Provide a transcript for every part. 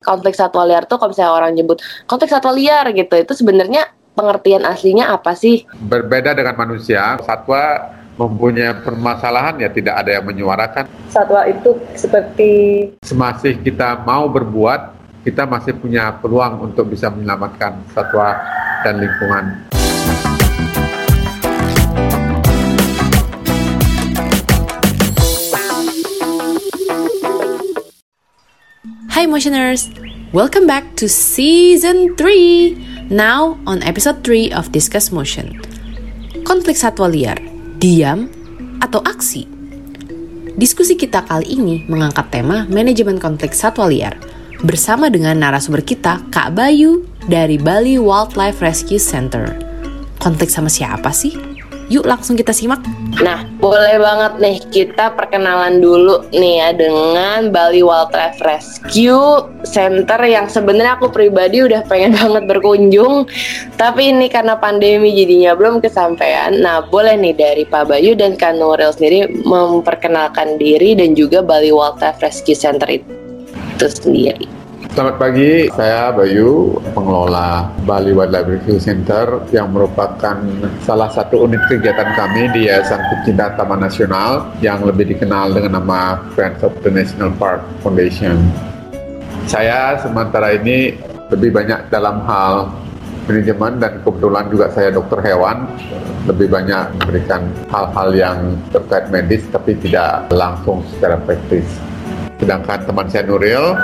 konflik satwa liar tuh kalau misalnya orang nyebut konflik satwa liar gitu itu sebenarnya pengertian aslinya apa sih? Berbeda dengan manusia, satwa mempunyai permasalahan ya tidak ada yang menyuarakan. Satwa itu seperti semasih kita mau berbuat, kita masih punya peluang untuk bisa menyelamatkan satwa dan lingkungan. Hi Motioners! Welcome back to Season 3! Now on episode 3 of Discuss Motion. Konflik satwa liar, diam atau aksi? Diskusi kita kali ini mengangkat tema manajemen konflik satwa liar bersama dengan narasumber kita Kak Bayu dari Bali Wildlife Rescue Center. Konflik sama siapa sih? Yuk langsung kita simak. Nah, boleh banget nih kita perkenalan dulu nih ya dengan Bali Wildlife Rescue Center yang sebenarnya aku pribadi udah pengen banget berkunjung, tapi ini karena pandemi jadinya belum kesampaian. Nah, boleh nih dari Pak Bayu dan Kak Nuril sendiri memperkenalkan diri dan juga Bali Wildlife Rescue Center itu sendiri. Selamat pagi, saya Bayu, pengelola Bali Wildlife Rescue Center yang merupakan salah satu unit kegiatan kami di Yayasan Pecinta Taman Nasional yang lebih dikenal dengan nama Friends of the National Park Foundation. Saya sementara ini lebih banyak dalam hal manajemen dan kebetulan juga saya dokter hewan lebih banyak memberikan hal-hal yang terkait medis tapi tidak langsung secara praktis sedangkan teman saya Nuril.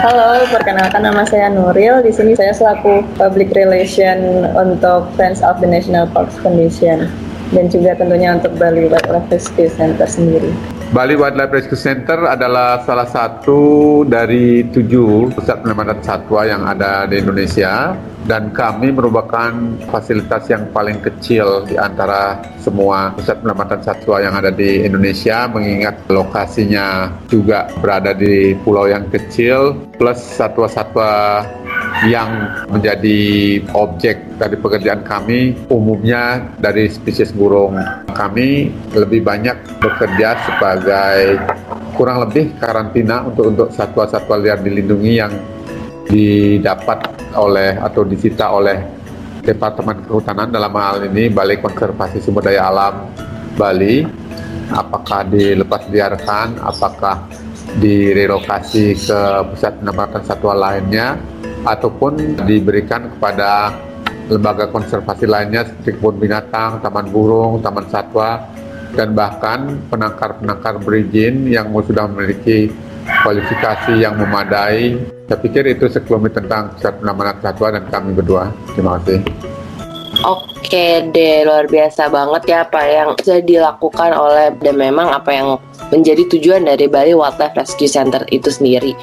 Halo, perkenalkan nama saya Nuril. Di sini saya selaku Public Relation untuk Friends of the National Parks Foundation dan juga tentunya untuk Bali Wildlife Rescue Center sendiri. Bali Wildlife Rescue Center adalah salah satu dari tujuh pusat penyelamatan satwa yang ada di Indonesia. Dan kami merupakan fasilitas yang paling kecil di antara semua pusat penyelamatan satwa yang ada di Indonesia mengingat lokasinya juga berada di pulau yang kecil plus satwa-satwa yang menjadi objek dari pekerjaan kami umumnya dari spesies burung. Kami lebih banyak bekerja sebagai kurang lebih karantina untuk untuk satwa-satwa liar dilindungi yang didapat oleh atau disita oleh Departemen Kehutanan dalam hal ini Balai Konservasi Sumber Daya Alam Bali apakah dilepas liarkan apakah direlokasi ke pusat penempatan satwa lainnya ataupun diberikan kepada lembaga konservasi lainnya seperti kebun binatang, taman burung, taman satwa, dan bahkan penangkar-penangkar berizin yang sudah memiliki kualifikasi yang memadai. Saya pikir itu sekelumit tentang pusat satwa dan kami berdua. Terima kasih. Oke deh, luar biasa banget ya apa yang sudah dilakukan oleh dan memang apa yang menjadi tujuan dari Bali Wildlife Rescue Center itu sendiri.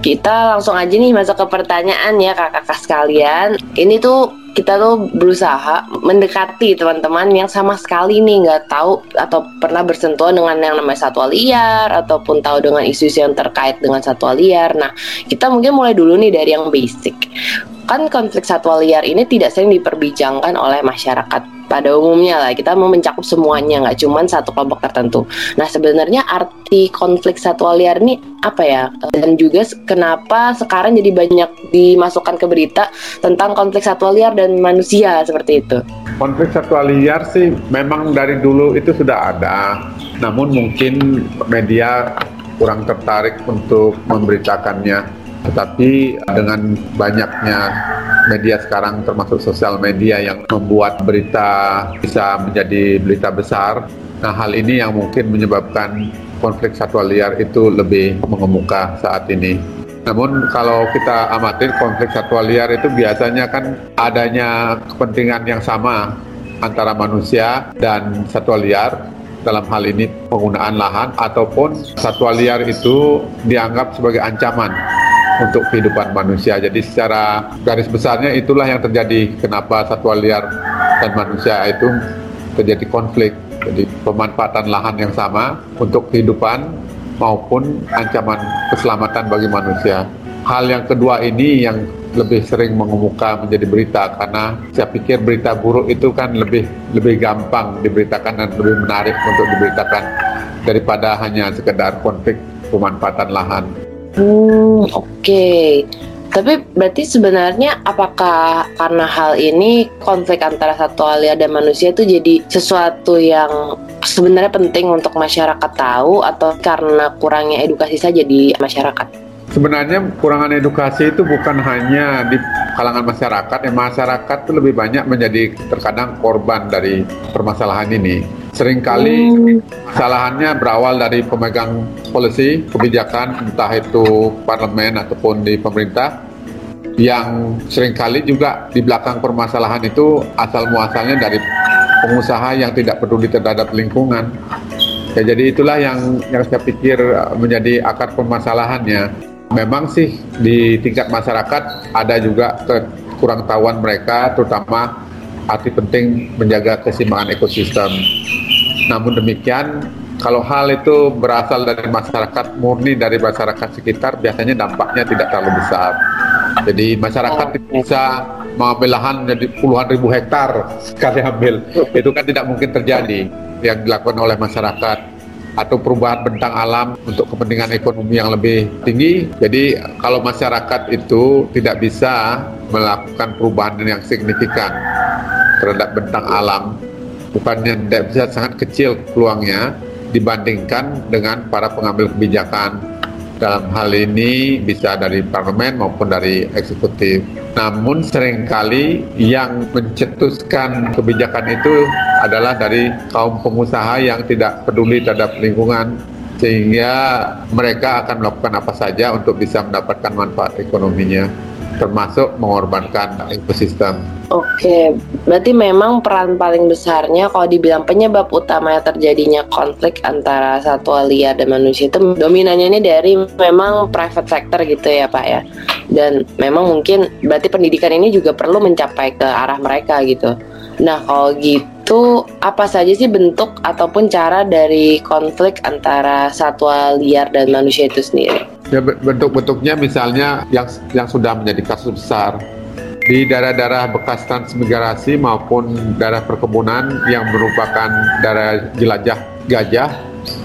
Kita langsung aja nih masuk ke pertanyaan ya kakak-kakak sekalian. Ini tuh kita tuh berusaha mendekati teman-teman yang sama sekali nih nggak tahu atau pernah bersentuhan dengan yang namanya satwa liar ataupun tahu dengan isu-isu yang terkait dengan satwa liar. Nah, kita mungkin mulai dulu nih dari yang basic. Kan konflik satwa liar ini tidak sering diperbincangkan oleh masyarakat pada umumnya lah kita mau mencakup semuanya nggak cuma satu kelompok tertentu. Nah sebenarnya arti konflik satwa liar ini apa ya dan juga kenapa sekarang jadi banyak dimasukkan ke berita tentang konflik satwa liar dan manusia seperti itu. Konflik satwa liar sih memang dari dulu itu sudah ada, namun mungkin media kurang tertarik untuk memberitakannya tetapi dengan banyaknya media sekarang termasuk sosial media yang membuat berita bisa menjadi berita besar, nah hal ini yang mungkin menyebabkan konflik satwa liar itu lebih mengemuka saat ini. Namun kalau kita amatin konflik satwa liar itu biasanya kan adanya kepentingan yang sama antara manusia dan satwa liar dalam hal ini penggunaan lahan ataupun satwa liar itu dianggap sebagai ancaman untuk kehidupan manusia. Jadi secara garis besarnya itulah yang terjadi kenapa satwa liar dan manusia itu terjadi konflik. Jadi pemanfaatan lahan yang sama untuk kehidupan maupun ancaman keselamatan bagi manusia. Hal yang kedua ini yang lebih sering mengemuka menjadi berita karena saya pikir berita buruk itu kan lebih lebih gampang diberitakan dan lebih menarik untuk diberitakan daripada hanya sekedar konflik pemanfaatan lahan. Hmm, oke. Tapi berarti sebenarnya apakah karena hal ini konflik antara satwa liar dan manusia itu jadi sesuatu yang sebenarnya penting untuk masyarakat tahu atau karena kurangnya edukasi saja di masyarakat? Sebenarnya kurangan edukasi itu bukan hanya di kalangan masyarakat, ya masyarakat itu lebih banyak menjadi terkadang korban dari permasalahan ini. Seringkali hmm. kesalahannya berawal dari pemegang polisi, kebijakan, entah itu parlemen ataupun di pemerintah, yang sering kali juga di belakang permasalahan itu asal muasalnya dari pengusaha yang tidak peduli terhadap lingkungan. Ya, jadi itulah yang yang saya pikir menjadi akar permasalahannya. Memang sih di tingkat masyarakat ada juga kurang tahuan mereka, terutama arti penting menjaga keseimbangan ekosistem. Namun demikian, kalau hal itu berasal dari masyarakat murni dari masyarakat sekitar, biasanya dampaknya tidak terlalu besar. Jadi masyarakat bisa mengambil lahan menjadi puluhan ribu hektar sekali ambil. Itu kan tidak mungkin terjadi yang dilakukan oleh masyarakat atau perubahan bentang alam untuk kepentingan ekonomi yang lebih tinggi. Jadi kalau masyarakat itu tidak bisa melakukan perubahan yang signifikan terhadap bentang alam, bukannya tidak bisa sangat kecil peluangnya dibandingkan dengan para pengambil kebijakan dalam hal ini bisa dari parlemen maupun dari eksekutif. Namun sering kali yang mencetuskan kebijakan itu adalah dari kaum pengusaha yang tidak peduli terhadap lingkungan sehingga mereka akan melakukan apa saja untuk bisa mendapatkan manfaat ekonominya termasuk mengorbankan ekosistem. Oke, berarti memang peran paling besarnya kalau dibilang penyebab utama terjadinya konflik antara satwa liar dan manusia itu dominannya ini dari memang private sector gitu ya Pak ya. Dan memang mungkin berarti pendidikan ini juga perlu mencapai ke arah mereka gitu. Nah kalau gitu apa saja sih bentuk ataupun cara dari konflik antara satwa liar dan manusia itu sendiri? Ya bentuk-bentuknya misalnya yang yang sudah menjadi kasus besar di daerah-daerah bekas transmigrasi maupun daerah perkebunan yang merupakan daerah jelajah gajah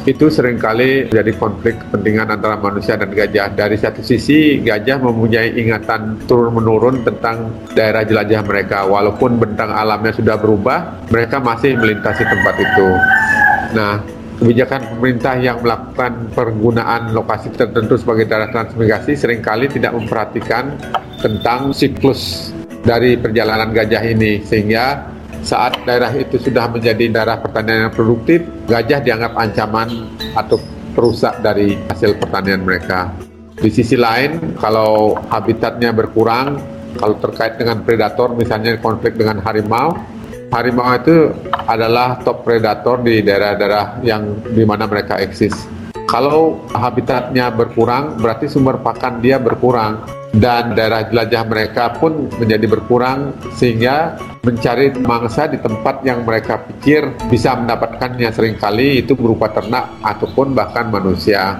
itu sering kali jadi konflik kepentingan antara manusia dan gajah. Dari satu sisi, gajah mempunyai ingatan turun-menurun tentang daerah jelajah mereka. Walaupun bentang alamnya sudah berubah, mereka masih melintasi tempat itu. Nah, kebijakan pemerintah yang melakukan penggunaan lokasi tertentu sebagai daerah transmigrasi sering kali tidak memperhatikan tentang siklus dari perjalanan gajah ini sehingga saat daerah itu sudah menjadi daerah pertanian yang produktif, gajah dianggap ancaman atau perusak dari hasil pertanian mereka. Di sisi lain, kalau habitatnya berkurang, kalau terkait dengan predator, misalnya konflik dengan harimau, harimau itu adalah top predator di daerah-daerah yang di mana mereka eksis. Kalau habitatnya berkurang, berarti sumber pakan dia berkurang dan daerah jelajah mereka pun menjadi berkurang sehingga mencari mangsa di tempat yang mereka pikir bisa mendapatkannya sering kali itu berupa ternak ataupun bahkan manusia.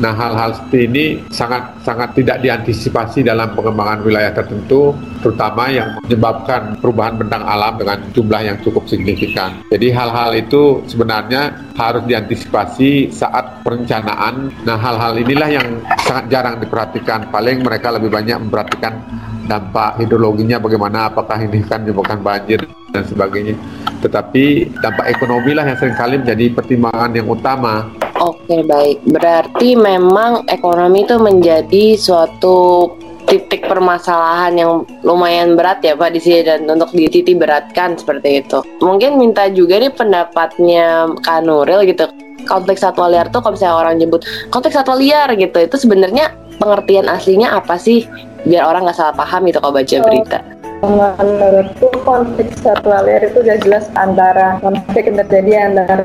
Nah, hal-hal seperti ini sangat sangat tidak diantisipasi dalam pengembangan wilayah tertentu, terutama yang menyebabkan perubahan bentang alam dengan jumlah yang cukup signifikan. Jadi hal-hal itu sebenarnya harus diantisipasi saat perencanaan. Nah, hal-hal inilah yang sangat jarang diperhatikan. Paling mereka lebih banyak memperhatikan dampak hidrologinya bagaimana, apakah ini kan menyebabkan banjir dan sebagainya. Tetapi dampak ekonomi lah yang sering kali menjadi pertimbangan yang utama Oke baik, berarti memang ekonomi itu menjadi suatu titik permasalahan yang lumayan berat ya Pak di sini dan untuk dititik beratkan seperti itu. Mungkin minta juga nih pendapatnya Kak Nuril gitu. Konflik satwa liar tuh kalau misalnya orang nyebut konflik satwa liar gitu, itu sebenarnya pengertian aslinya apa sih? Biar orang nggak salah paham gitu kalau baca berita menurutku konflik satwa liar itu udah jelas antara konflik yang terjadi antara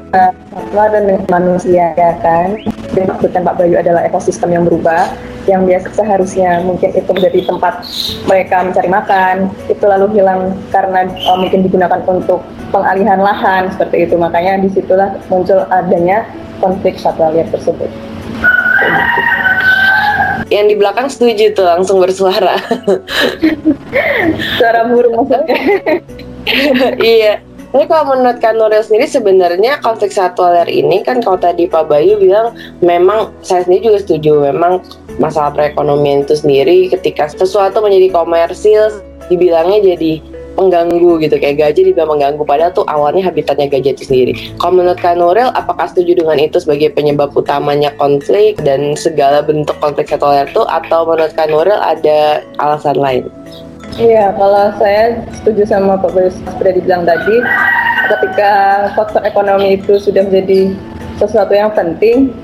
satwa dan manusia ya kan? Dan maksudkan Pak Bayu adalah ekosistem yang berubah yang biasa seharusnya mungkin itu menjadi tempat mereka mencari makan itu lalu hilang karena uh, mungkin digunakan untuk pengalihan lahan seperti itu. Makanya di situlah muncul adanya konflik satwa liar tersebut yang di belakang setuju tuh langsung bersuara. Suara burung maksudnya. Iya. Tapi kalau menurut Kak Nuril sendiri sebenarnya konflik satwa liar ini kan kalau tadi Pak Bayu bilang memang saya sendiri juga setuju memang masalah perekonomian itu sendiri ketika sesuatu menjadi komersil dibilangnya jadi mengganggu gitu kayak gajah dibilang mengganggu padahal tuh awalnya habitatnya gajah itu sendiri. Kalau menurut Kak apakah setuju dengan itu sebagai penyebab utamanya konflik dan segala bentuk konflik sekuler itu atau menurut Kak ada alasan lain? Iya, kalau saya setuju sama Pak Boris seperti dibilang tadi, ketika faktor ekonomi itu sudah menjadi sesuatu yang penting,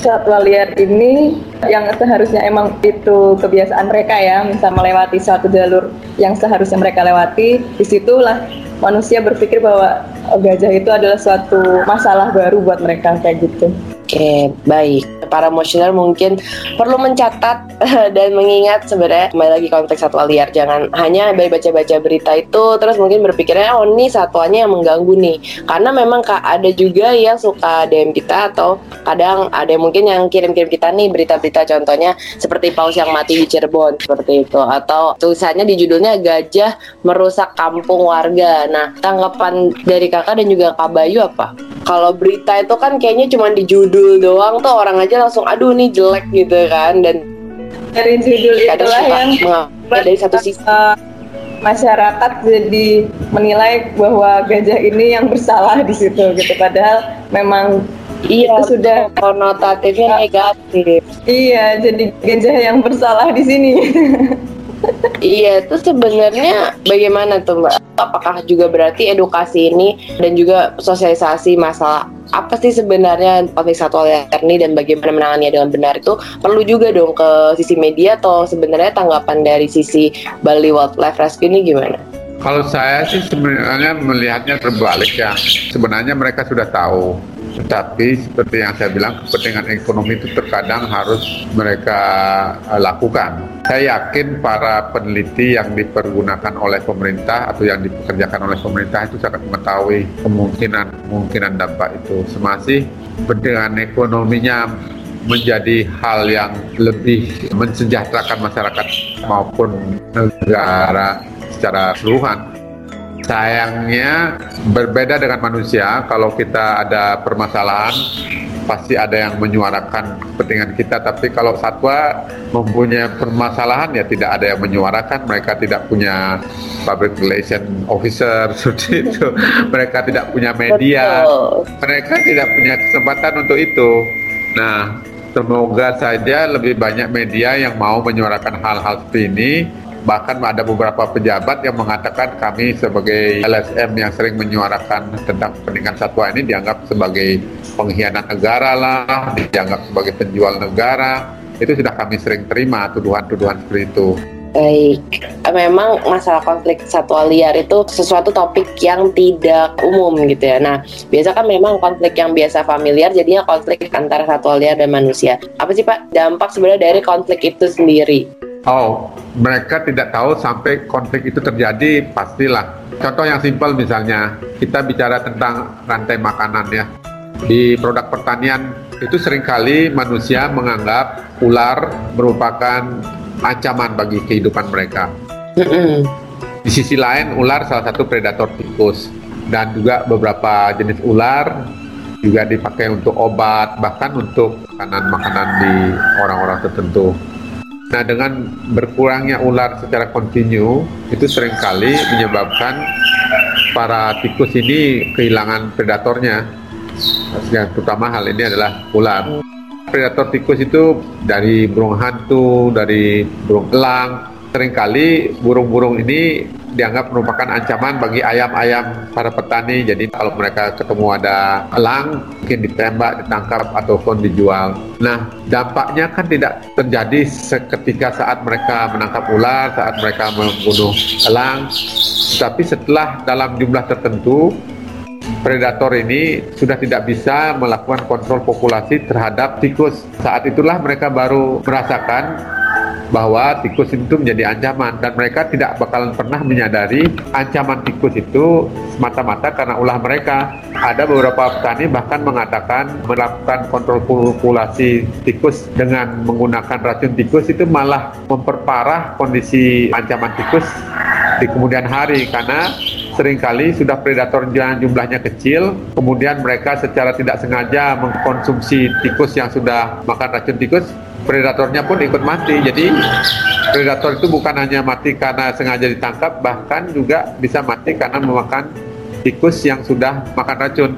satwa liar ini yang seharusnya emang itu kebiasaan mereka ya, misal melewati suatu jalur yang seharusnya mereka lewati, di situlah manusia berpikir bahwa gajah itu adalah suatu masalah baru buat mereka kayak gitu. Oke, baik. Para motioner mungkin perlu mencatat dan mengingat sebenarnya kembali lagi konteks satwa liar. Jangan hanya baca-baca berita itu terus mungkin berpikirnya oh ini satwanya yang mengganggu nih. Karena memang kak ada juga yang suka DM kita atau kadang ada mungkin yang kirim-kirim kita nih berita-berita contohnya seperti paus yang mati di Cirebon seperti itu atau tulisannya di judulnya gajah merusak kampung warga. Nah, tanggapan dari kakak dan juga kak Bayu apa? Kalau berita itu kan kayaknya cuma di judul doang tuh orang aja langsung aduh nih jelek gitu kan dan dari judul itulah yang dari satu sisi uh, masyarakat jadi menilai bahwa gajah ini yang bersalah di situ gitu padahal memang Iya, itu sudah konotatifnya negatif. Iya, jadi gajah yang bersalah di sini. iya, itu sebenarnya bagaimana tuh Mbak? Apakah juga berarti edukasi ini dan juga sosialisasi masalah apa sih sebenarnya konflik satwa liar ini dan bagaimana menangannya dengan benar itu perlu juga dong ke sisi media atau sebenarnya tanggapan dari sisi Bali Wildlife Rescue ini gimana? Kalau saya sih sebenarnya melihatnya terbalik ya. Sebenarnya mereka sudah tahu tetapi seperti yang saya bilang, kepentingan ekonomi itu terkadang harus mereka uh, lakukan. Saya yakin para peneliti yang dipergunakan oleh pemerintah atau yang dipekerjakan oleh pemerintah itu sangat mengetahui kemungkinan kemungkinan dampak itu. Semasih kepentingan ekonominya menjadi hal yang lebih mensejahterakan masyarakat maupun negara secara keseluruhan sayangnya berbeda dengan manusia kalau kita ada permasalahan pasti ada yang menyuarakan kepentingan kita. Tapi kalau satwa mempunyai permasalahan ya tidak ada yang menyuarakan. Mereka tidak punya public relation officer seperti itu. Mereka tidak punya media. Mereka tidak punya kesempatan untuk itu. Nah semoga saja lebih banyak media yang mau menyuarakan hal-hal seperti ini Bahkan ada beberapa pejabat yang mengatakan kami sebagai LSM yang sering menyuarakan tentang kepentingan satwa ini dianggap sebagai pengkhianat negara lah, dianggap sebagai penjual negara. Itu sudah kami sering terima tuduhan-tuduhan seperti itu. Baik, memang masalah konflik satwa liar itu sesuatu topik yang tidak umum gitu ya. Nah, biasa kan memang konflik yang biasa familiar jadinya konflik antara satwa liar dan manusia. Apa sih Pak dampak sebenarnya dari konflik itu sendiri? Oh, mereka tidak tahu sampai konflik itu terjadi pastilah. Contoh yang simpel misalnya, kita bicara tentang rantai makanan ya. Di produk pertanian itu sering kali manusia menganggap ular merupakan ancaman bagi kehidupan mereka. Di sisi lain, ular salah satu predator tikus dan juga beberapa jenis ular juga dipakai untuk obat bahkan untuk makanan-makanan di orang-orang tertentu. Nah, dengan berkurangnya ular secara kontinu, itu sering kali menyebabkan para tikus ini kehilangan predatornya. Yang terutama hal ini adalah ular. Predator tikus itu dari burung hantu, dari burung elang. Seringkali burung-burung ini dianggap merupakan ancaman bagi ayam-ayam para petani. Jadi kalau mereka ketemu ada elang, mungkin ditembak, ditangkap ataupun dijual. Nah, dampaknya kan tidak terjadi seketika saat mereka menangkap ular, saat mereka membunuh elang, tapi setelah dalam jumlah tertentu predator ini sudah tidak bisa melakukan kontrol populasi terhadap tikus. Saat itulah mereka baru merasakan bahwa tikus itu menjadi ancaman dan mereka tidak bakalan pernah menyadari ancaman tikus itu semata-mata karena ulah mereka. Ada beberapa petani bahkan mengatakan melakukan kontrol populasi tikus dengan menggunakan racun tikus itu malah memperparah kondisi ancaman tikus di kemudian hari karena sering kali sudah predator jumlahnya kecil, kemudian mereka secara tidak sengaja mengkonsumsi tikus yang sudah makan racun tikus, predatornya pun ikut mati. Jadi predator itu bukan hanya mati karena sengaja ditangkap, bahkan juga bisa mati karena memakan tikus yang sudah makan racun.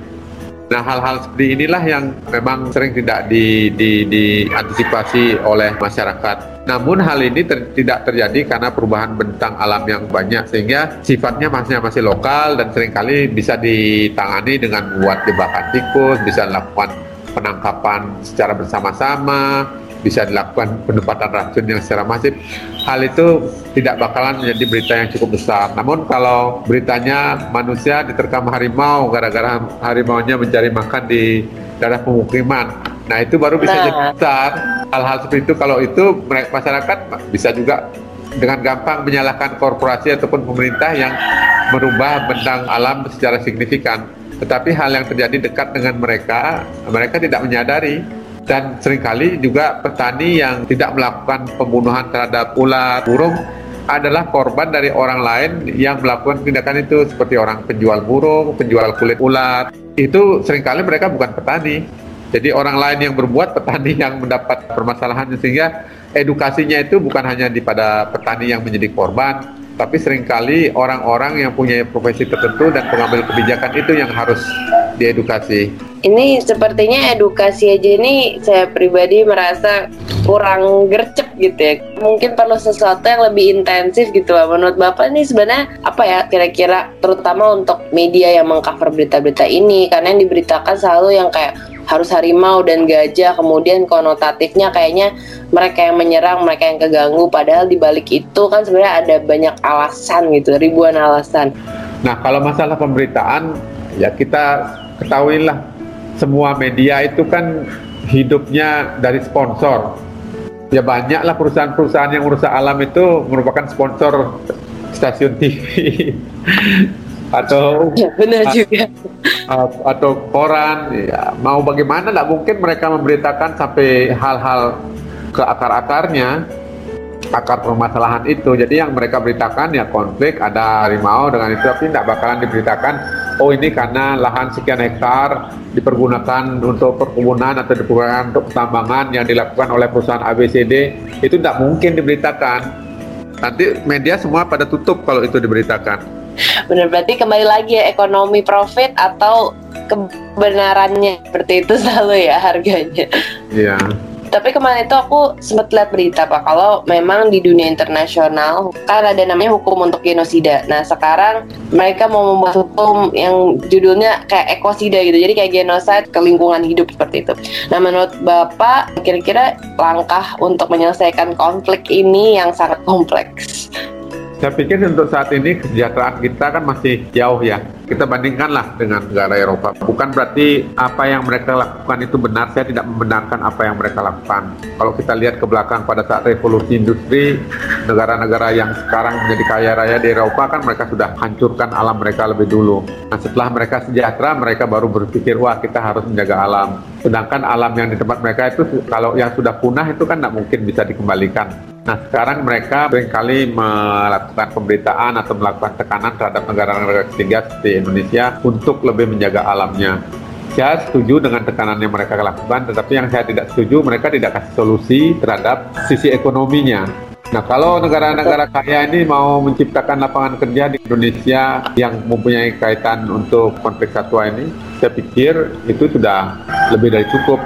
Nah, hal-hal seperti inilah yang memang sering tidak di, di, diantisipasi oleh masyarakat. Namun hal ini ter, tidak terjadi karena perubahan bentang alam yang banyak sehingga sifatnya masih masih lokal dan sering kali bisa ditangani dengan membuat jebakan tikus, bisa dilakukan penangkapan secara bersama-sama, bisa dilakukan penempatan racun yang secara masif, hal itu tidak bakalan menjadi berita yang cukup besar. Namun kalau beritanya manusia diterkam harimau gara-gara harimaunya mencari makan di daerah pemukiman, nah itu baru bisa nah. jadi besar. Hal-hal seperti itu kalau itu masyarakat bisa juga dengan gampang menyalahkan korporasi ataupun pemerintah yang merubah bentang alam secara signifikan. Tetapi hal yang terjadi dekat dengan mereka, mereka tidak menyadari dan sering kali juga petani yang tidak melakukan pembunuhan terhadap ular, burung adalah korban dari orang lain yang melakukan tindakan itu seperti orang penjual burung, penjual kulit ular. Itu sering kali mereka bukan petani. Jadi orang lain yang berbuat petani yang mendapat permasalahan sehingga edukasinya itu bukan hanya di pada petani yang menjadi korban, tapi sering kali orang-orang yang punya profesi tertentu dan pengambil kebijakan itu yang harus diedukasi. Ini sepertinya edukasi aja ini saya pribadi merasa kurang gercep gitu ya. Mungkin perlu sesuatu yang lebih intensif gitu lah. Menurut Bapak ini sebenarnya apa ya kira-kira terutama untuk media yang mengcover berita-berita ini karena yang diberitakan selalu yang kayak harus harimau dan gajah kemudian konotatifnya kayaknya mereka yang menyerang mereka yang keganggu padahal di balik itu kan sebenarnya ada banyak alasan gitu ribuan alasan nah kalau masalah pemberitaan ya kita ketahuilah semua media itu kan hidupnya dari sponsor. Ya banyaklah perusahaan-perusahaan yang merusak alam itu merupakan sponsor stasiun TV atau ya, benar juga. atau koran. Ya mau bagaimana? Tidak mungkin mereka memberitakan sampai hal-hal ke akar-akarnya akar permasalahan itu. Jadi yang mereka beritakan ya konflik ada harimau dengan itu, tapi tidak bakalan diberitakan. Oh ini karena lahan sekian hektar dipergunakan untuk perkebunan atau dipergunakan untuk pertambangan yang dilakukan oleh perusahaan ABCD itu tidak mungkin diberitakan. Nanti media semua pada tutup kalau itu diberitakan. Benar berarti kembali lagi ya ekonomi profit atau kebenarannya seperti itu selalu ya harganya. Iya. Tapi kemarin itu aku sempat lihat berita Pak kalau memang di dunia internasional kan ada namanya hukum untuk genosida. Nah sekarang mereka mau membuat hukum yang judulnya kayak ekosida gitu. Jadi kayak genocide ke lingkungan hidup seperti itu. Nah menurut Bapak kira-kira langkah untuk menyelesaikan konflik ini yang sangat kompleks saya pikir untuk saat ini kesejahteraan kita kan masih jauh ya. Kita bandingkanlah dengan negara Eropa. Bukan berarti apa yang mereka lakukan itu benar. Saya tidak membenarkan apa yang mereka lakukan. Kalau kita lihat ke belakang pada saat revolusi industri, negara-negara yang sekarang menjadi kaya raya di Eropa kan mereka sudah hancurkan alam mereka lebih dulu. Nah setelah mereka sejahtera, mereka baru berpikir, wah kita harus menjaga alam. Sedangkan alam yang di tempat mereka itu kalau yang sudah punah itu kan tidak mungkin bisa dikembalikan. Nah sekarang mereka sering kali melakukan pemberitaan atau melakukan tekanan terhadap negara-negara ketiga seperti Indonesia untuk lebih menjaga alamnya. Saya setuju dengan tekanan yang mereka lakukan, tetapi yang saya tidak setuju mereka tidak kasih solusi terhadap sisi ekonominya. Nah, kalau negara-negara kaya ini mau menciptakan lapangan kerja di Indonesia yang mempunyai kaitan untuk konflik satwa ini, saya pikir itu sudah lebih dari cukup.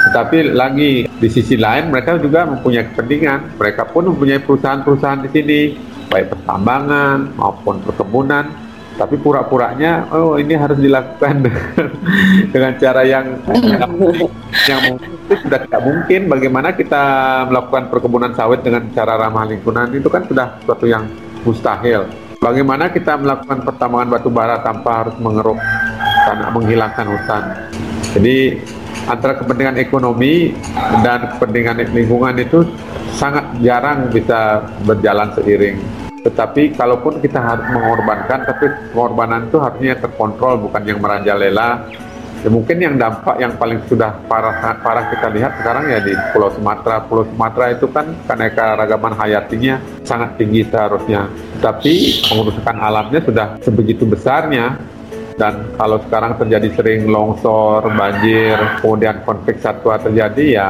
Tetapi lagi di sisi lain mereka juga mempunyai kepentingan. Mereka pun mempunyai perusahaan-perusahaan di sini, baik pertambangan maupun perkebunan. Tapi pura-puranya, oh ini harus dilakukan dengan cara yang yang itu sudah tidak mungkin. Bagaimana kita melakukan perkebunan sawit dengan cara ramah lingkungan itu kan sudah sesuatu yang mustahil. Bagaimana kita melakukan pertambangan batu bara tanpa harus mengeruk tanah, menghilangkan hutan. Jadi antara kepentingan ekonomi dan kepentingan lingkungan itu sangat jarang bisa berjalan seiring. Tetapi kalaupun kita harus mengorbankan, tapi pengorbanan itu harusnya terkontrol bukan yang merajalela. Ya, mungkin yang dampak yang paling sudah parah parah kita lihat sekarang ya di Pulau Sumatera. Pulau Sumatera itu kan keanekaragaman hayatinya sangat tinggi seharusnya. Tapi pengurusan alamnya sudah sebegitu besarnya dan kalau sekarang terjadi sering longsor, banjir, kemudian konflik satwa terjadi ya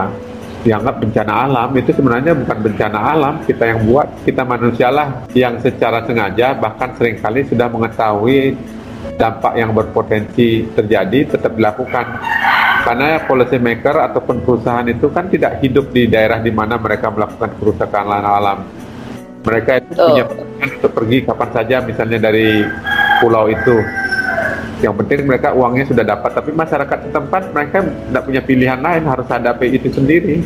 dianggap bencana alam. Itu sebenarnya bukan bencana alam. Kita yang buat kita manusialah yang secara sengaja bahkan sering kali sudah mengetahui dampak yang berpotensi terjadi tetap dilakukan. Karena policy maker ataupun perusahaan itu kan tidak hidup di daerah di mana mereka melakukan kerusakan alam. Mereka itu punya untuk pergi kapan saja misalnya dari pulau itu yang penting mereka uangnya sudah dapat tapi masyarakat setempat mereka tidak punya pilihan lain harus hadapi itu sendiri.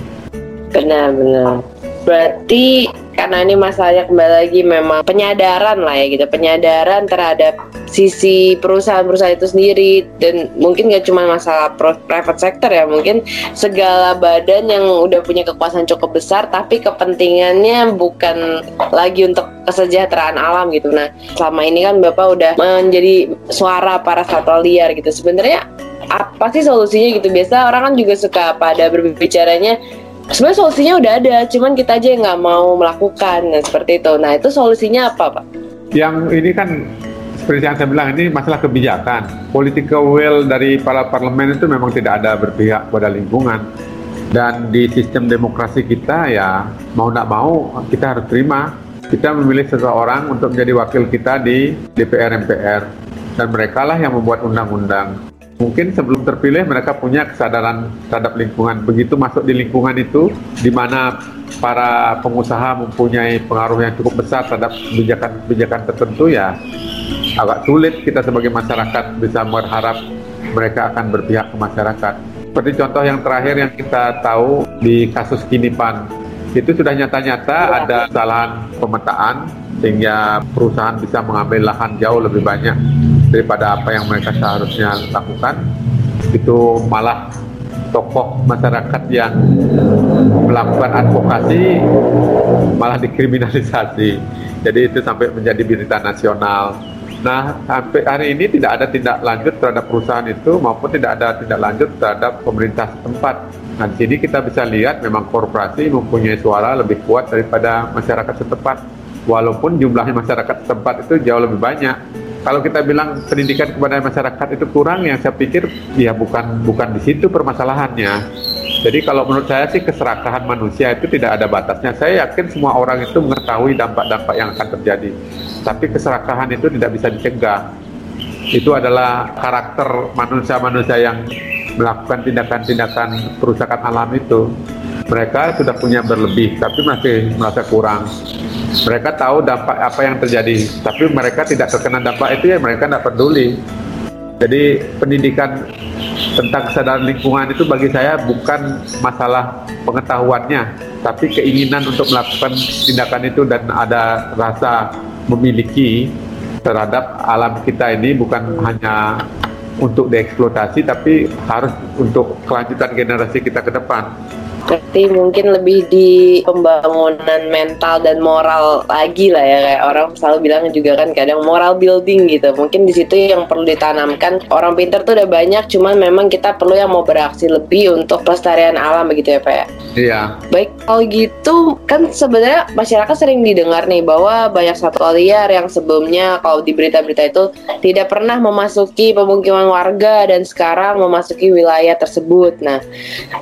Benar-benar berarti karena ini masalahnya kembali lagi memang penyadaran lah ya gitu penyadaran terhadap sisi perusahaan-perusahaan itu sendiri. Dan mungkin gak cuma masalah private sector ya mungkin segala badan yang udah punya kekuasaan cukup besar tapi kepentingannya bukan lagi untuk kesejahteraan alam gitu. Nah selama ini kan bapak udah menjadi suara para satwa liar gitu. Sebenarnya apa sih solusinya gitu? Biasa orang kan juga suka pada berbicaranya sebenarnya solusinya udah ada cuman kita aja yang nggak mau melakukan nah seperti itu. Nah itu solusinya apa pak? Yang ini kan seperti yang saya bilang ini masalah kebijakan. Political will dari para parlemen itu memang tidak ada berpihak pada lingkungan. Dan di sistem demokrasi kita ya mau tidak mau kita harus terima. Kita memilih seseorang untuk menjadi wakil kita di DPR MPR dan mereka lah yang membuat undang-undang mungkin sebelum terpilih mereka punya kesadaran terhadap lingkungan. Begitu masuk di lingkungan itu, di mana para pengusaha mempunyai pengaruh yang cukup besar terhadap kebijakan-kebijakan tertentu ya agak sulit kita sebagai masyarakat bisa berharap mereka akan berpihak ke masyarakat. Seperti contoh yang terakhir yang kita tahu di kasus Kinipan, itu sudah nyata-nyata ada kesalahan pemetaan sehingga perusahaan bisa mengambil lahan jauh lebih banyak daripada apa yang mereka seharusnya lakukan itu malah tokoh masyarakat yang melakukan advokasi malah dikriminalisasi jadi itu sampai menjadi berita nasional Nah, sampai hari ini tidak ada tindak lanjut terhadap perusahaan itu maupun tidak ada tindak lanjut terhadap pemerintah setempat. Nah, di sini kita bisa lihat memang korporasi mempunyai suara lebih kuat daripada masyarakat setempat. Walaupun jumlahnya masyarakat setempat itu jauh lebih banyak kalau kita bilang pendidikan kepada masyarakat itu kurang, yang saya pikir ya bukan bukan di situ permasalahannya. Jadi kalau menurut saya sih keserakahan manusia itu tidak ada batasnya. Saya yakin semua orang itu mengetahui dampak-dampak yang akan terjadi. Tapi keserakahan itu tidak bisa dicegah. Itu adalah karakter manusia-manusia yang melakukan tindakan-tindakan perusakan alam itu. Mereka sudah punya berlebih, tapi masih merasa kurang. Mereka tahu dampak apa yang terjadi tapi mereka tidak terkena dampak itu ya mereka tidak peduli. Jadi pendidikan tentang kesadaran lingkungan itu bagi saya bukan masalah pengetahuannya tapi keinginan untuk melakukan tindakan itu dan ada rasa memiliki terhadap alam kita ini bukan hanya untuk dieksploitasi tapi harus untuk kelanjutan generasi kita ke depan Berarti mungkin lebih di pembangunan mental dan moral lagi lah ya kayak orang selalu bilang juga kan kadang moral building gitu. Mungkin di situ yang perlu ditanamkan. Orang pinter tuh udah banyak, cuman memang kita perlu yang mau beraksi lebih untuk pelestarian alam begitu ya Pak ya. Iya. Baik kalau gitu kan sebenarnya masyarakat sering didengar nih bahwa banyak satwa liar yang sebelumnya kalau di berita-berita itu tidak pernah memasuki pemukiman warga dan sekarang memasuki wilayah tersebut. Nah,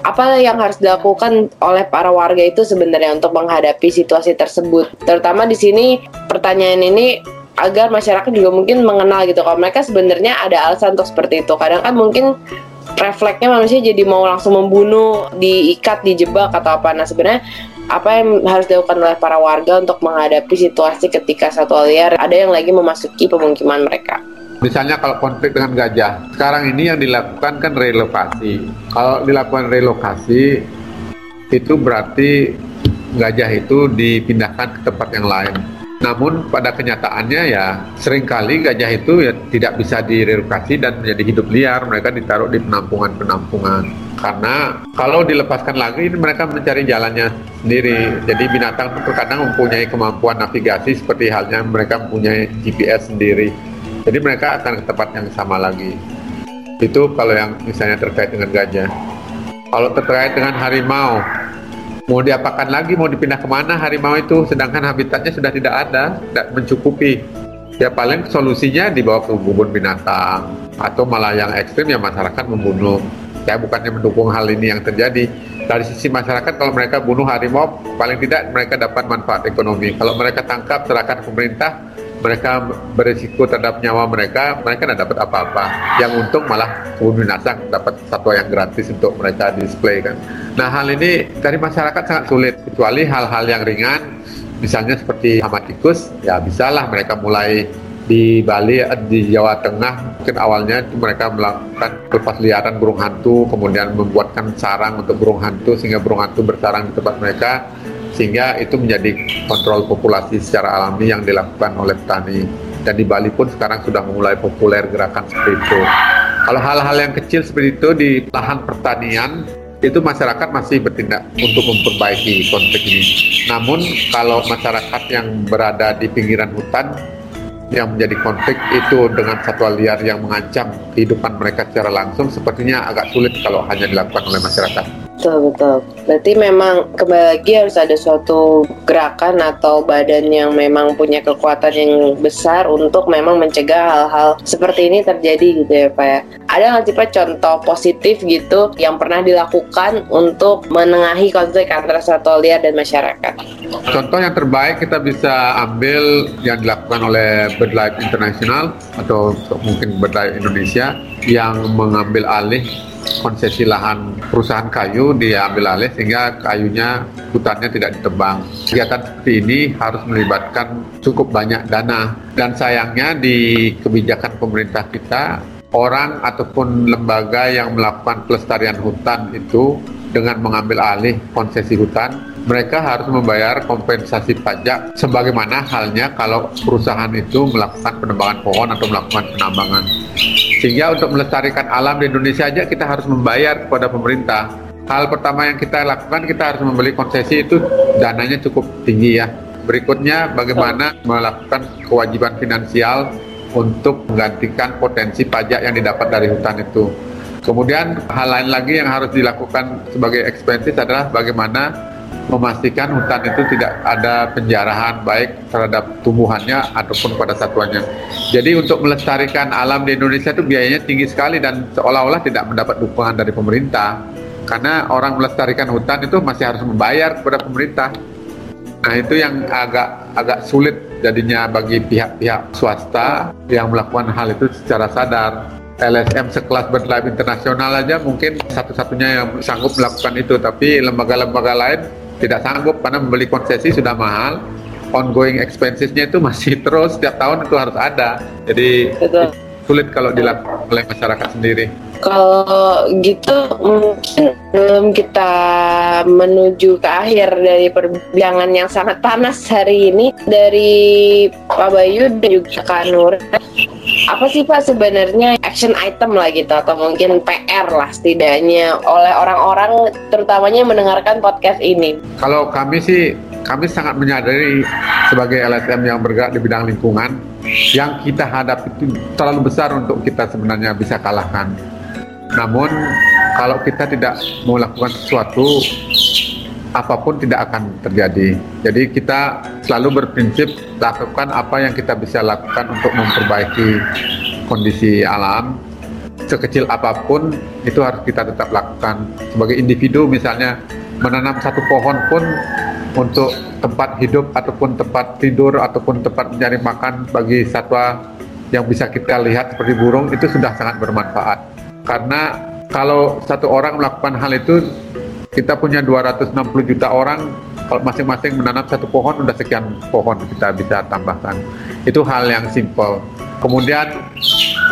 apa yang harus dilakukan dilakukan oleh para warga itu sebenarnya untuk menghadapi situasi tersebut. Terutama di sini pertanyaan ini agar masyarakat juga mungkin mengenal gitu kalau mereka sebenarnya ada alasan untuk seperti itu. Kadang kan mungkin refleksnya manusia jadi mau langsung membunuh, diikat, dijebak atau apa. Nah sebenarnya apa yang harus dilakukan oleh para warga untuk menghadapi situasi ketika satwa liar ada yang lagi memasuki pemukiman mereka? Misalnya kalau konflik dengan gajah, sekarang ini yang dilakukan kan relokasi. Kalau dilakukan relokasi, itu berarti gajah itu dipindahkan ke tempat yang lain. Namun pada kenyataannya ya sering kali gajah itu ya tidak bisa direlokasi dan menjadi hidup liar. Mereka ditaruh di penampungan-penampungan. Karena kalau dilepaskan lagi mereka mencari jalannya sendiri. Jadi binatang itu terkadang mempunyai kemampuan navigasi seperti halnya mereka mempunyai GPS sendiri. Jadi mereka akan ke tempat yang sama lagi. Itu kalau yang misalnya terkait dengan gajah. Kalau terkait dengan harimau, mau diapakan lagi, mau dipindah ke mana harimau itu, sedangkan habitatnya sudah tidak ada, tidak mencukupi. Ya paling solusinya dibawa ke kebun binatang atau malah yang ekstrim ya masyarakat membunuh. Saya bukannya mendukung hal ini yang terjadi, dari sisi masyarakat kalau mereka bunuh harimau paling tidak mereka dapat manfaat ekonomi kalau mereka tangkap serahkan pemerintah mereka berisiko terhadap nyawa mereka, mereka tidak dapat apa-apa. Yang untung malah kebun binatang dapat satwa yang gratis untuk mereka display kan. Nah hal ini dari masyarakat sangat sulit, kecuali hal-hal yang ringan, misalnya seperti hama tikus, ya bisalah mereka mulai di Bali di Jawa Tengah mungkin awalnya mereka melakukan lepas liaran burung hantu kemudian membuatkan sarang untuk burung hantu sehingga burung hantu bersarang di tempat mereka sehingga itu menjadi kontrol populasi secara alami yang dilakukan oleh petani dan di Bali pun sekarang sudah mulai populer gerakan seperti itu kalau hal-hal yang kecil seperti itu di lahan pertanian itu masyarakat masih bertindak untuk memperbaiki konflik ini. Namun kalau masyarakat yang berada di pinggiran hutan yang menjadi konflik itu dengan satwa liar yang mengancam kehidupan mereka secara langsung sepertinya agak sulit kalau hanya dilakukan oleh masyarakat. Betul betul. Berarti memang kembali lagi harus ada suatu gerakan atau badan yang memang punya kekuatan yang besar untuk memang mencegah hal-hal seperti ini terjadi gitu ya Pak ya. Ada nggak sih Pak contoh positif gitu yang pernah dilakukan untuk menengahi konflik antara satwa liar dan masyarakat? Contoh yang terbaik kita bisa ambil yang dilakukan oleh BirdLife International atau mungkin BirdLife Indonesia yang mengambil alih konsesi lahan perusahaan kayu diambil alih sehingga kayunya hutannya tidak ditebang. Kegiatan seperti ini harus melibatkan cukup banyak dana dan sayangnya di kebijakan pemerintah kita orang ataupun lembaga yang melakukan pelestarian hutan itu dengan mengambil alih konsesi hutan mereka harus membayar kompensasi pajak sebagaimana halnya kalau perusahaan itu melakukan penebangan pohon atau melakukan penambangan. Sehingga untuk melestarikan alam di Indonesia aja kita harus membayar kepada pemerintah. Hal pertama yang kita lakukan kita harus membeli konsesi itu dananya cukup tinggi ya. Berikutnya bagaimana melakukan kewajiban finansial untuk menggantikan potensi pajak yang didapat dari hutan itu. Kemudian hal lain lagi yang harus dilakukan sebagai expenses adalah bagaimana memastikan hutan itu tidak ada penjarahan baik terhadap tumbuhannya ataupun pada satuannya. Jadi untuk melestarikan alam di Indonesia itu biayanya tinggi sekali dan seolah-olah tidak mendapat dukungan dari pemerintah. Karena orang melestarikan hutan itu masih harus membayar kepada pemerintah. Nah itu yang agak agak sulit jadinya bagi pihak-pihak swasta yang melakukan hal itu secara sadar. LSM sekelas BirdLife internasional aja mungkin satu-satunya yang sanggup melakukan itu, tapi lembaga-lembaga lain tidak sanggup karena membeli konsesi sudah mahal. Ongoing expensesnya itu masih terus setiap tahun itu harus ada. Jadi Betul. sulit kalau dilakukan oleh masyarakat sendiri kalau gitu mungkin belum kita menuju ke akhir dari perbincangan yang sangat panas hari ini. Dari Pak Bayu dan juga Kak Nur apa sih Pak sebenarnya action item lah gitu? Atau mungkin PR lah setidaknya oleh orang-orang terutamanya mendengarkan podcast ini. Kalau kami sih kami sangat menyadari sebagai LSM yang bergerak di bidang lingkungan yang kita hadapi itu terlalu besar untuk kita sebenarnya bisa kalahkan namun kalau kita tidak melakukan sesuatu, apa pun tidak akan terjadi. Jadi kita selalu berprinsip lakukan apa yang kita bisa lakukan untuk memperbaiki kondisi alam. Sekecil apa pun itu harus kita tetap lakukan. Sebagai individu misalnya menanam satu pohon pun untuk tempat hidup ataupun tempat tidur ataupun tempat mencari makan bagi satwa yang bisa kita lihat seperti burung itu sudah sangat bermanfaat karena kalau satu orang melakukan hal itu kita punya 260 juta orang kalau masing-masing menanam satu pohon udah sekian pohon kita bisa tambahkan. Itu hal yang simple kemudian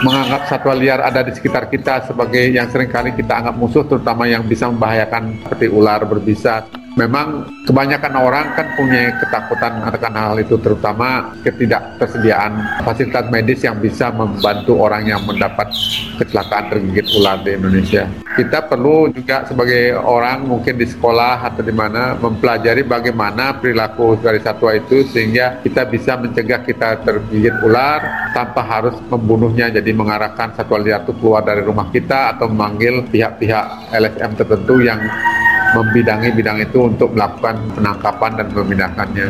menganggap satwa liar ada di sekitar kita sebagai yang sering kali kita anggap musuh terutama yang bisa membahayakan seperti ular berbisa memang kebanyakan orang kan punya ketakutan akan hal itu terutama ketidaktersediaan fasilitas medis yang bisa membantu orang yang mendapat kecelakaan tergigit ular di Indonesia. Kita perlu juga sebagai orang mungkin di sekolah atau di mana mempelajari bagaimana perilaku dari satwa itu sehingga kita bisa mencegah kita tergigit ular tanpa harus membunuhnya jadi mengarahkan satwa liar itu keluar dari rumah kita atau memanggil pihak-pihak LSM tertentu yang membidangi bidang itu untuk melakukan penangkapan dan memindahkannya.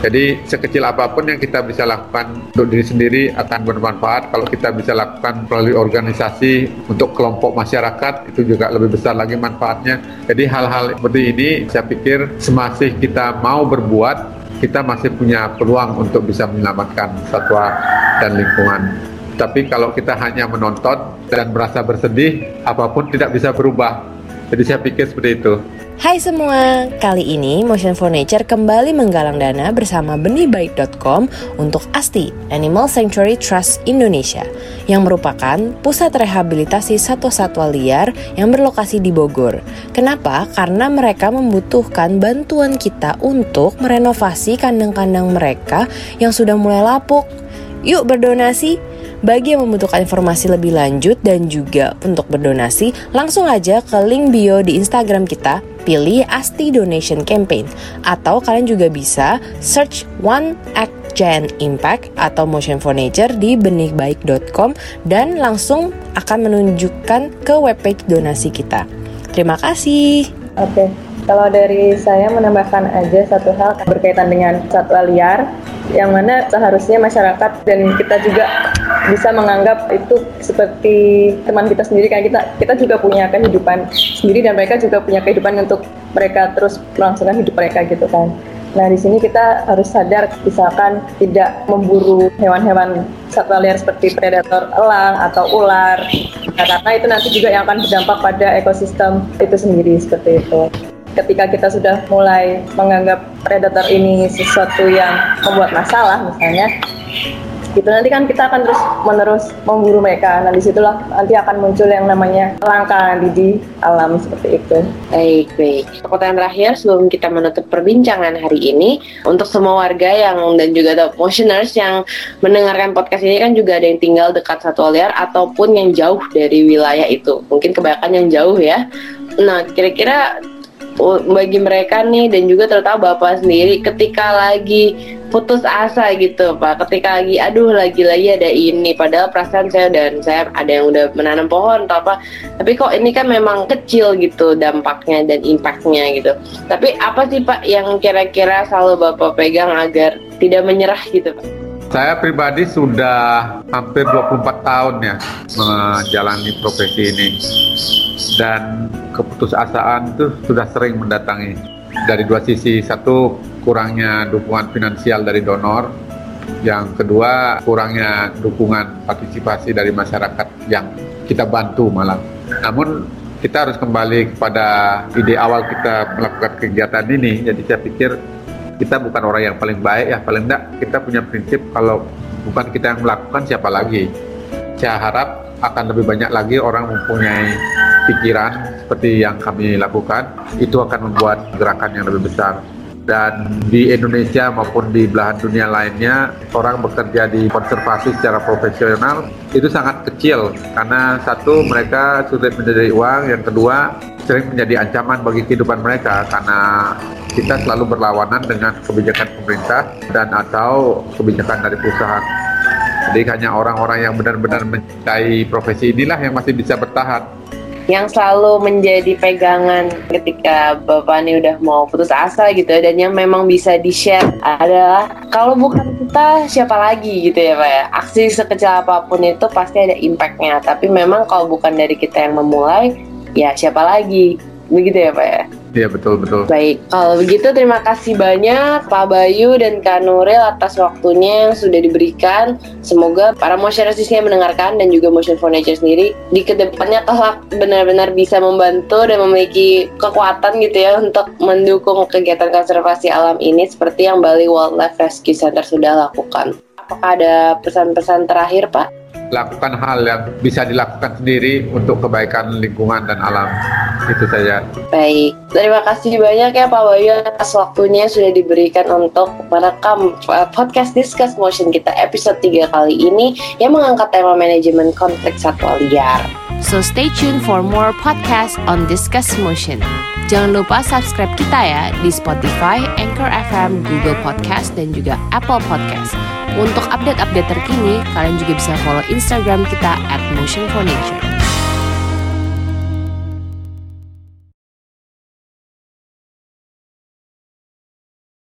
Jadi sekecil apa pun yang kita bisa lakukan untuk diri sendiri akan bermanfaat. Kalau kita bisa lakukan melalui organisasi untuk kelompok masyarakat itu juga lebih besar lagi manfaatnya. Jadi hal-hal seperti ini saya pikir semasih kita mau berbuat kita masih punya peluang untuk bisa menyelamatkan satwa dan lingkungan. Tapi kalau kita hanya menonton dan merasa bersedih, apa pun tidak bisa berubah. Jadi saya pikir seperti itu. Hai semua, kali ini Motion for Nature kembali menggalang dana bersama benihbaik.com untuk ASTI, Animal Sanctuary Trust Indonesia, yang merupakan pusat rehabilitasi satwa-satwa liar yang berlokasi di Bogor. Kenapa? Karena mereka membutuhkan bantuan kita untuk merenovasi kandang-kandang mereka yang sudah mulai lapuk. Yuk berdonasi! Bagi yang membutuhkan informasi lebih lanjut dan juga untuk berdonasi, langsung aja ke link bio di Instagram kita, pilih Asti Donation Campaign. Atau kalian juga bisa search One Act Giant Impact atau Motion for Nature di benihbaik.com dan langsung akan menunjukkan ke webpage donasi kita. Terima kasih. Oke, kalau dari saya menambahkan aja satu hal berkaitan dengan satwa liar yang mana seharusnya masyarakat dan kita juga bisa menganggap itu seperti teman kita sendiri karena kita kita juga punya kehidupan sendiri dan mereka juga punya kehidupan untuk mereka terus melangsungkan hidup mereka gitu kan. Nah di sini kita harus sadar misalkan tidak memburu hewan-hewan satwa liar seperti predator elang atau ular. Nah, karena itu nanti juga yang akan berdampak pada ekosistem itu sendiri seperti itu. Ketika kita sudah mulai menganggap predator ini sesuatu yang membuat masalah misalnya itu nanti kan kita akan terus menerus memburu mereka. Nah di situlah nanti akan muncul yang namanya langka di alam seperti itu. Baik baik. Pertanyaan terakhir sebelum kita menutup perbincangan hari ini untuk semua warga yang dan juga top motioners yang mendengarkan podcast ini kan juga ada yang tinggal dekat satu liar ataupun yang jauh dari wilayah itu. Mungkin kebanyakan yang jauh ya. Nah kira-kira bagi mereka nih dan juga terutama bapak sendiri ketika lagi putus asa gitu pak. Ketika lagi aduh lagi-lagi ada ini. Padahal perasaan saya dan saya ada yang udah menanam pohon atau apa. Tapi kok ini kan memang kecil gitu dampaknya dan impactnya gitu. Tapi apa sih pak yang kira-kira selalu bapak pegang agar tidak menyerah gitu pak? Saya pribadi sudah hampir 24 tahun ya menjalani profesi ini. Dan keputusasaan itu sudah sering mendatangi dari dua sisi satu kurangnya dukungan finansial dari donor. Yang kedua kurangnya dukungan partisipasi dari masyarakat yang kita bantu malah namun kita harus kembali kepada ide awal kita melakukan kegiatan ini. Jadi saya pikir kita bukan orang yang paling baik ya. Paling enggak kita punya prinsip kalau bukan kita yang melakukan siapa lagi? Saya harap akan lebih banyak lagi orang mempunyai pikiran seperti yang kami lakukan itu akan membuat gerakan yang lebih besar. Dan di Indonesia maupun di belahan dunia lainnya orang bekerja di konservasi secara profesional itu sangat kecil. Karena satu mereka sulit mencari uang yang kedua sering menjadi ancaman bagi kehidupan mereka karena kita selalu berlawanan dengan kebijakan pemerintah dan atau kebijakan dari perusahaan. Jadi hanya orang-orang yang benar-benar mencintai profesi inilah yang masih bisa bertahan yang selalu menjadi pegangan ketika Bapak ini udah mau putus asa gitu dan yang memang bisa di-share adalah kalau bukan kita siapa lagi gitu ya Pak ya? Aksi sekecil apa pun itu pasti ada impactnya. Tapi memang kalau bukan dari kita yang memulai ya siapa lagi? Begitu ya Pak ya Iya betul betul. Baik, kalau begitu terima kasih banyak Pak Bayu dan Kak Nuril atas waktunya yang sudah diberikan. Semoga para masyarakat yang mendengarkan dan juga Motion for sendiri di ke depannya kelak benar-benar bisa membantu dan memiliki kekuatan gitu ya untuk mendukung kegiatan konservasi alam ini seperti yang Bali Wildlife Rescue Center sudah lakukan. Apakah ada pesan-pesan terakhir Pak? Lakukan hal yang bisa dilakukan sendiri untuk kebaikan lingkungan dan alam. Itu saja. Baik, terima kasih banyak ya Pak Bayu atas waktunya sudah diberikan untuk merekam uh, podcast Discuss Motion kita episode 3 kali ini yang mengangkat tema manajemen konflik satwa liar. So stay tuned for more podcast on Discuss Motion. Jangan lupa subscribe kita ya di Spotify, Anchor FM, Google Podcast, dan juga Apple Podcast. Untuk update-update terkini, kalian juga bisa follow Instagram kita at Motion for Nature.